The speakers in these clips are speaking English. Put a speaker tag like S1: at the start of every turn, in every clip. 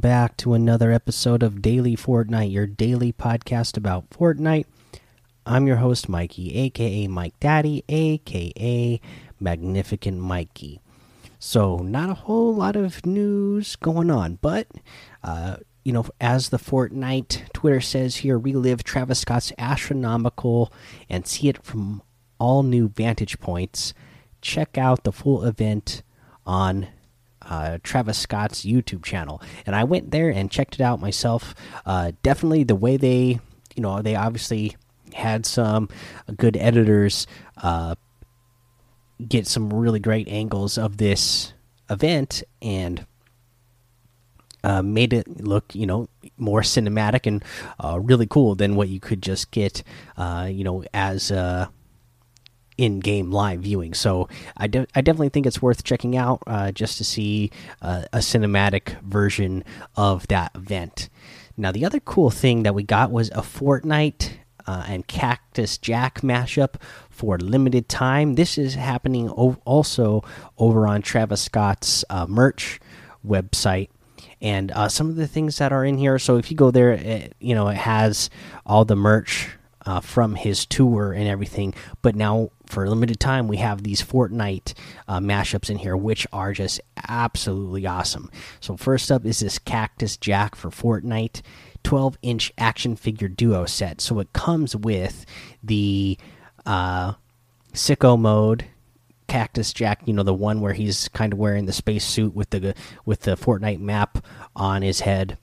S1: Back to another episode of Daily Fortnite, your daily podcast about Fortnite. I'm your host, Mikey, aka Mike Daddy, aka Magnificent Mikey. So, not a whole lot of news going on, but, uh, you know, as the Fortnite Twitter says here, relive Travis Scott's astronomical and see it from all new vantage points. Check out the full event on uh, Travis Scott's YouTube channel, and I went there and checked it out myself. Uh, definitely the way they, you know, they obviously had some good editors uh, get some really great angles of this event and uh, made it look, you know, more cinematic and uh, really cool than what you could just get, uh, you know, as in-game live viewing. So I, de I definitely think it's worth checking out uh, just to see uh, a cinematic version of that event. Now the other cool thing that we got was a Fortnite uh, and Cactus Jack mashup for limited time. This is happening also over on Travis Scott's uh, merch website and uh, some of the things that are in here. So if you go there, it, you know it has all the merch uh, from his tour and everything. But now, for a limited time, we have these Fortnite uh, mashups in here, which are just absolutely awesome. So, first up is this Cactus Jack for Fortnite 12 inch action figure duo set. So, it comes with the uh, sicko mode. Cactus Jack, you know the one where he's kind of wearing the space suit with the with the Fortnite map on his head.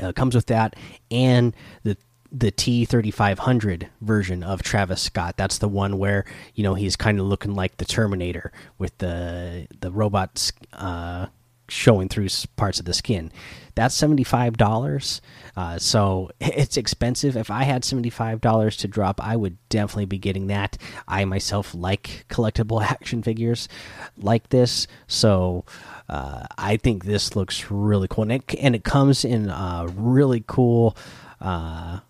S1: Uh, comes with that and the the T3500 version of Travis Scott. That's the one where you know he's kind of looking like the Terminator with the the robots uh, showing through parts of the skin. That's seventy five dollars. Uh, so it's expensive. If I had seventy five dollars to drop, I would definitely be getting that. I myself like collectible action figures like this, so. Uh, I think this looks really cool, and it, and it comes in uh, really cool uh,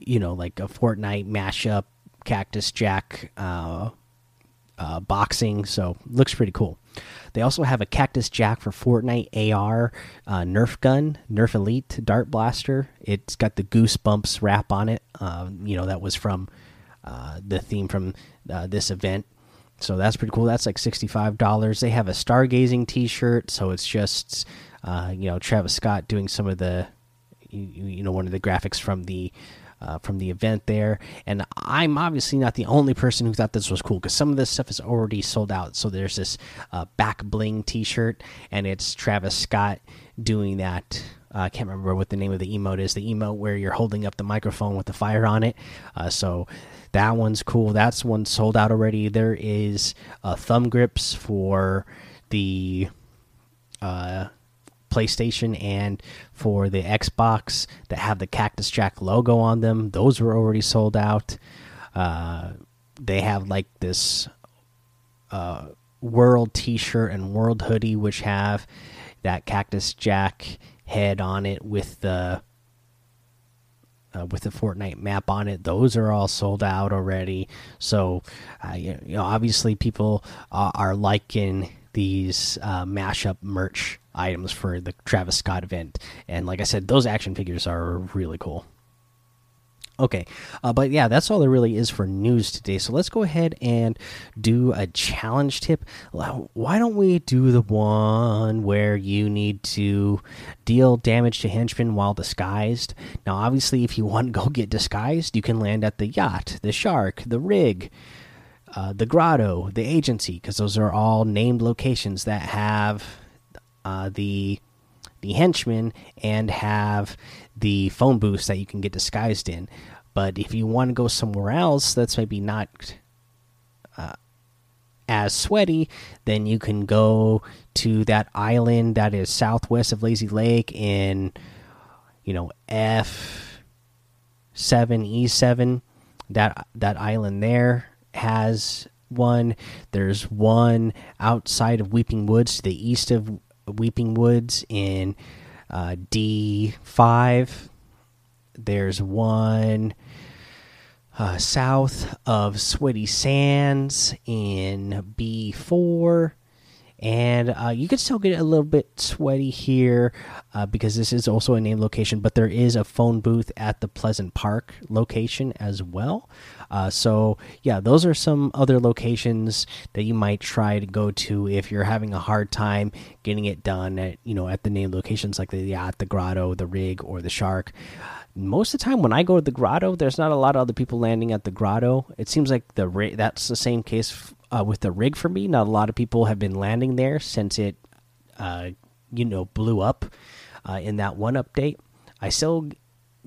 S1: you know, like a Fortnite mashup, Cactus Jack uh, uh, boxing. So looks pretty cool. They also have a Cactus Jack for Fortnite AR uh, Nerf gun, Nerf Elite Dart Blaster. It's got the Goosebumps wrap on it. Uh, you know, that was from uh, the theme from uh, this event. So that's pretty cool. That's like $65. They have a stargazing t shirt. So it's just, uh, you know, Travis Scott doing some of the, you, you know, one of the graphics from the uh, from the event there. And I'm obviously not the only person who thought this was cool because some of this stuff is already sold out. So there's this uh, back bling T-shirt, and it's Travis Scott doing that. Uh, I can't remember what the name of the emote is. The emote where you're holding up the microphone with the fire on it. Uh, so that one's cool. That's one sold out already. There is uh, thumb grips for the uh, PlayStation and for the Xbox that have the Cactus Jack logo on them. Those were already sold out. Uh, they have like this uh, World T-shirt and World hoodie, which have that Cactus Jack head on it with the uh, with the Fortnite map on it. Those are all sold out already. So, uh, you know, obviously people are, are liking these uh, mashup merch items for the Travis Scott event. And like I said, those action figures are really cool. Okay, uh, but yeah, that's all there really is for news today. So let's go ahead and do a challenge tip. Why don't we do the one where you need to deal damage to henchmen while disguised? Now, obviously, if you want to go get disguised, you can land at the yacht, the shark, the rig, uh, the grotto, the agency, because those are all named locations that have uh, the the henchmen and have the phone booths that you can get disguised in. But if you want to go somewhere else that's maybe not uh, as sweaty, then you can go to that island that is southwest of Lazy Lake in, you know, F seven E seven. That that island there has one. There's one outside of Weeping Woods to the east of Weeping Woods in uh, D5. There's one uh, south of Sweaty Sands in B4. And uh, you can still get a little bit sweaty here uh, because this is also a named location but there is a phone booth at the pleasant park location as well uh, so yeah those are some other locations that you might try to go to if you're having a hard time getting it done at you know at the named locations like the yacht the grotto the rig or the shark most of the time when I go to the grotto, there's not a lot of other people landing at the grotto. It seems like the that's the same case uh, with the rig for me. Not a lot of people have been landing there since it, uh, you know, blew up uh, in that one update. I still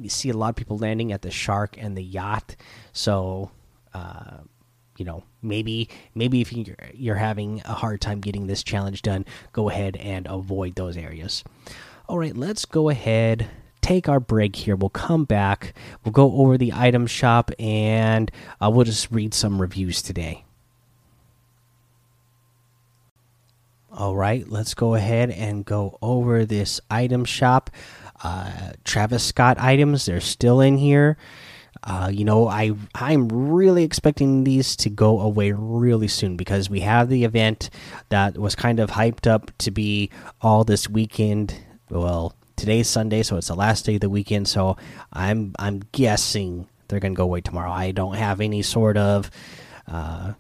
S1: see a lot of people landing at the shark and the yacht. So, uh, you know, maybe maybe if you're, you're having a hard time getting this challenge done, go ahead and avoid those areas. All right, let's go ahead take our break here. We'll come back. We'll go over the item shop and uh, we'll just read some reviews today. All right, let's go ahead and go over this item shop. Uh, Travis Scott items, they're still in here. Uh, you know, I I'm really expecting these to go away really soon because we have the event that was kind of hyped up to be all this weekend. Well, today's Sunday, so it's the last day of the weekend. So I'm I'm guessing they're gonna go away tomorrow. I don't have any sort of, uh,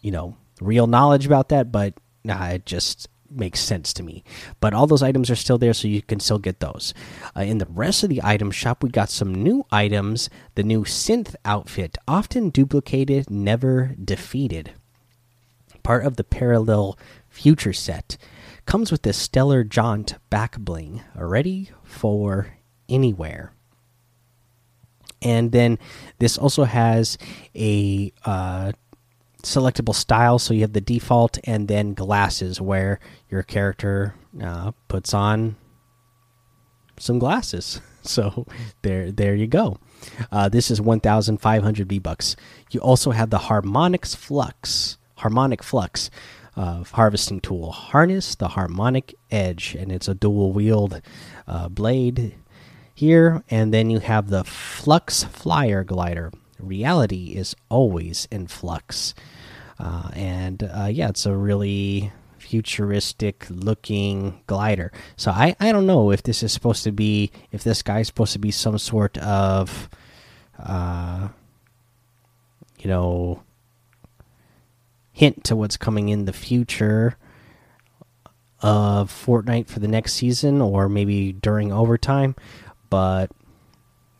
S1: you know, real knowledge about that, but it just makes sense to me. But all those items are still there, so you can still get those. Uh, in the rest of the item shop, we got some new items. The new synth outfit, often duplicated, never defeated. Part of the parallel future set comes with this stellar jaunt back bling, ready for anywhere. And then this also has a uh, selectable styles. So you have the default and then glasses where your character uh, puts on some glasses. So there, there you go. Uh, this is 1,500 V bucks. You also have the harmonics flux, harmonic flux, uh, harvesting tool. Harness the harmonic edge, and it's a dual wield uh, blade here. And then you have the flux flyer glider. Reality is always in flux. Uh, and uh, yeah, it's a really futuristic looking glider. So I I don't know if this is supposed to be if this guy's supposed to be some sort of uh you know hint to what's coming in the future of Fortnite for the next season or maybe during overtime, but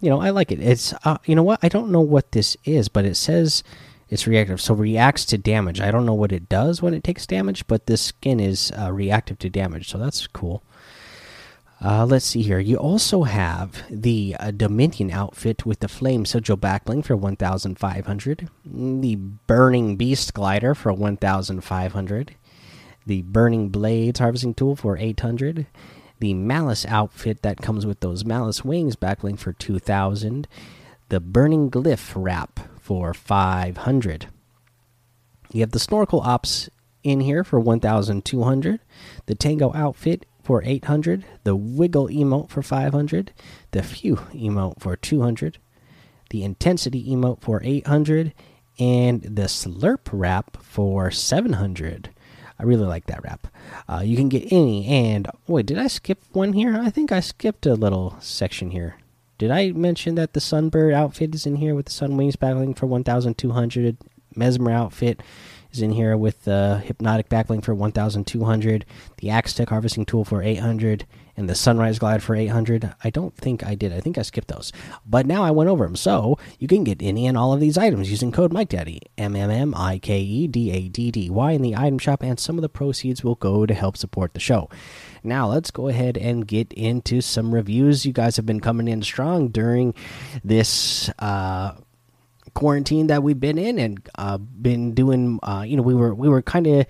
S1: you know, I like it. It's uh, you know what? I don't know what this is, but it says it's reactive, so reacts to damage. I don't know what it does when it takes damage, but this skin is uh, reactive to damage, so that's cool. Uh, let's see here. You also have the uh, Dominion outfit with the Flame Sigil backbling for 1,500. The Burning Beast glider for 1,500. The Burning Blades harvesting tool for 800. The Malice outfit that comes with those Malice wings backbling for 2,000. The Burning Glyph wrap for 500. You have the snorkel ops in here for 1200. The Tango outfit for 800. The wiggle emote for 500. The phew emote for 200. The intensity emote for 800 and the slurp wrap for 700. I really like that wrap. Uh, you can get any and wait, did I skip one here? I think I skipped a little section here. Did I mention that the Sunbird outfit is in here with the Sun Wings backbling for 1,200? Mesmer outfit is in here with the Hypnotic backbling for 1,200, the Axe Tech harvesting tool for 800, and the Sunrise Glide for 800. I don't think I did. I think I skipped those. But now I went over them. So you can get any and all of these items using code mike MikeDaddy, M M M I K E D A D D Y, in the item shop, and some of the proceeds will go to help support the show. Now, let's go ahead and get into some reviews. You guys have been coming in strong during this uh, quarantine that we've been in and uh, been doing. Uh, you know, we were we were kind of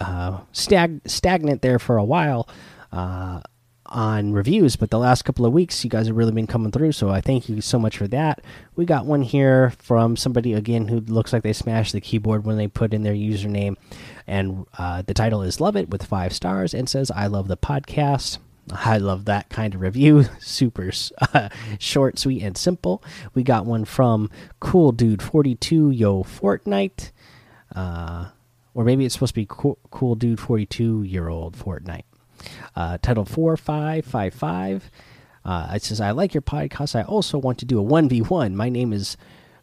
S1: uh, stag stagnant there for a while uh, on reviews, but the last couple of weeks, you guys have really been coming through. So I thank you so much for that. We got one here from somebody again who looks like they smashed the keyboard when they put in their username and uh, the title is Love It with five stars and says, I love the podcast. I love that kind of review. Super uh, short, sweet, and simple. We got one from Cool Dude 42 Yo Fortnite. Uh, or maybe it's supposed to be cool, cool dude 42 year old Fortnite. Uh, title 4555. Uh, it says, I like your podcast. I also want to do a 1v1. My name is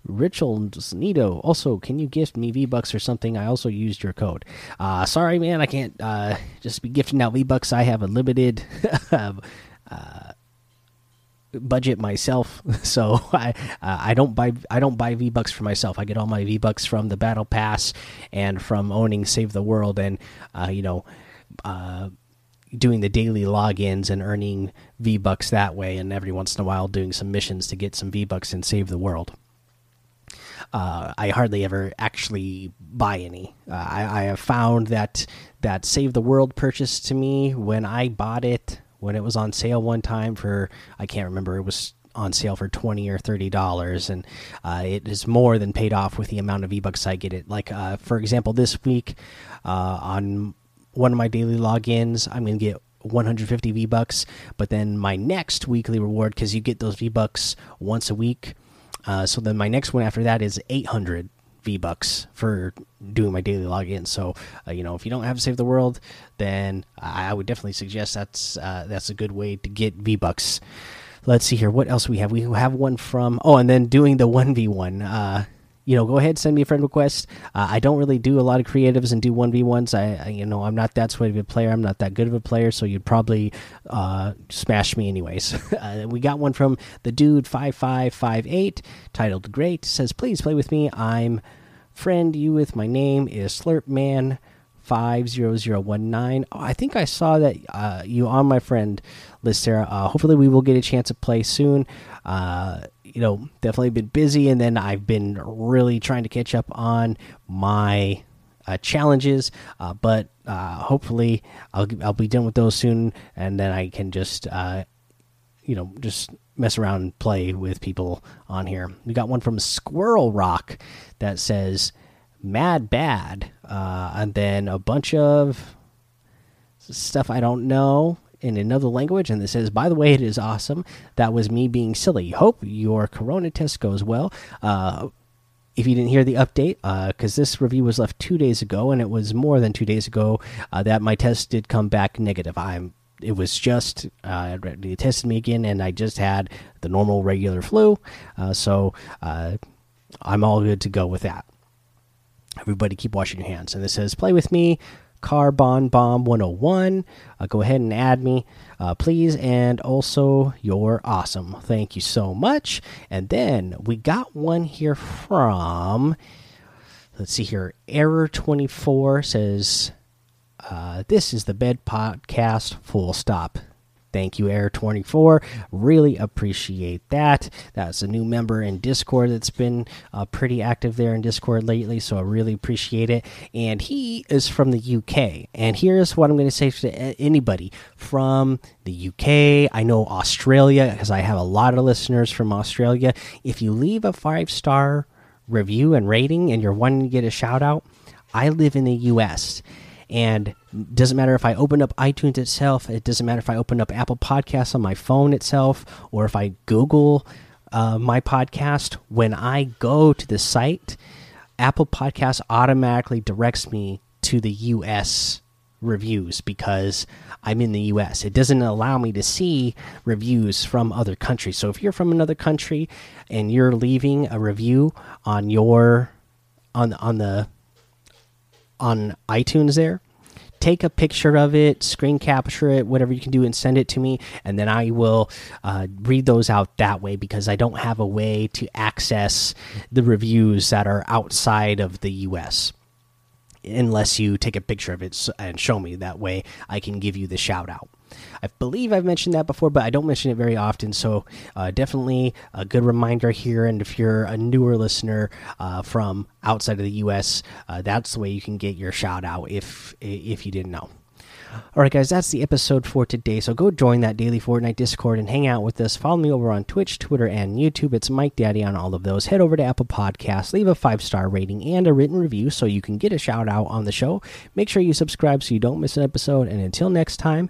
S1: Richel Nito. Also, can you gift me V Bucks or something? I also used your code. Uh, sorry, man, I can't uh, just be gifting out V Bucks. I have a limited uh, budget myself, so I uh, I don't buy I don't buy V Bucks for myself. I get all my V Bucks from the Battle Pass and from owning Save the World, and uh, you know. Doing the daily logins and earning V Bucks that way, and every once in a while doing some missions to get some V Bucks and save the world. Uh, I hardly ever actually buy any. Uh, I, I, have found that that Save the World purchase to me when I bought it when it was on sale one time for I can't remember it was on sale for 20 or 30 dollars and uh, it is more than paid off with the amount of v-bucks i get it like uh, for example this week uh, on one of my daily logins i'm gonna get 150 v bucks but then my next weekly reward because you get those v bucks once a week uh, so then my next one after that is 800 V bucks for doing my daily login. So uh, you know, if you don't have Save the World, then I would definitely suggest that's uh, that's a good way to get V bucks. Let's see here. What else we have? We have one from oh, and then doing the one v one. You know, go ahead, send me a friend request. Uh, I don't really do a lot of creatives and do one v ones. I, you know, I'm not that sweet of a player. I'm not that good of a player, so you'd probably uh, smash me anyways. uh, we got one from the dude five five five eight, titled "Great." Says, "Please play with me. I'm friend you with my name is Slurpman." Five zero zero one nine. Oh, I think I saw that uh, you on my friend list, Sarah. Uh, hopefully, we will get a chance to play soon. Uh, you know, definitely been busy, and then I've been really trying to catch up on my uh, challenges. Uh, but uh, hopefully, I'll I'll be done with those soon, and then I can just uh, you know just mess around and play with people on here. We got one from Squirrel Rock that says "Mad Bad," uh, and then a bunch of stuff I don't know in another language, and it says, "By the way, it is awesome." That was me being silly. Hope your Corona test goes well. Uh, if you didn't hear the update, because uh, this review was left two days ago, and it was more than two days ago uh, that my test did come back negative. I'm. It was just uh, they tested me again, and I just had the normal regular flu, uh, so uh, I'm all good to go with that. Everybody, keep washing your hands. And this says, "Play with me." Carbon Bomb 101. Uh, go ahead and add me, uh, please. And also, you're awesome. Thank you so much. And then we got one here from, let's see here, Error24 says, uh, This is the Bed Podcast, full stop. Thank you, Air24. Really appreciate that. That's a new member in Discord that's been uh, pretty active there in Discord lately, so I really appreciate it. And he is from the UK. And here's what I'm going to say to anybody from the UK. I know Australia, because I have a lot of listeners from Australia. If you leave a five star review and rating and you're wanting to get a shout out, I live in the US and doesn't matter if I open up iTunes itself, it doesn't matter if I open up Apple Podcasts on my phone itself, or if I Google uh, my podcast. When I go to the site, Apple Podcasts automatically directs me to the US reviews because I'm in the US. It doesn't allow me to see reviews from other countries. So if you're from another country and you're leaving a review on your on on the on iTunes there. Take a picture of it, screen capture it, whatever you can do, and send it to me. And then I will uh, read those out that way because I don't have a way to access the reviews that are outside of the US unless you take a picture of it and show me. That way I can give you the shout out. I believe I've mentioned that before, but I don't mention it very often. So uh, definitely a good reminder here. And if you're a newer listener uh, from outside of the U.S., uh, that's the way you can get your shout out if if you didn't know. All right, guys, that's the episode for today. So go join that daily Fortnite Discord and hang out with us. Follow me over on Twitch, Twitter, and YouTube. It's Mike Daddy on all of those. Head over to Apple Podcasts, leave a five star rating and a written review so you can get a shout out on the show. Make sure you subscribe so you don't miss an episode. And until next time,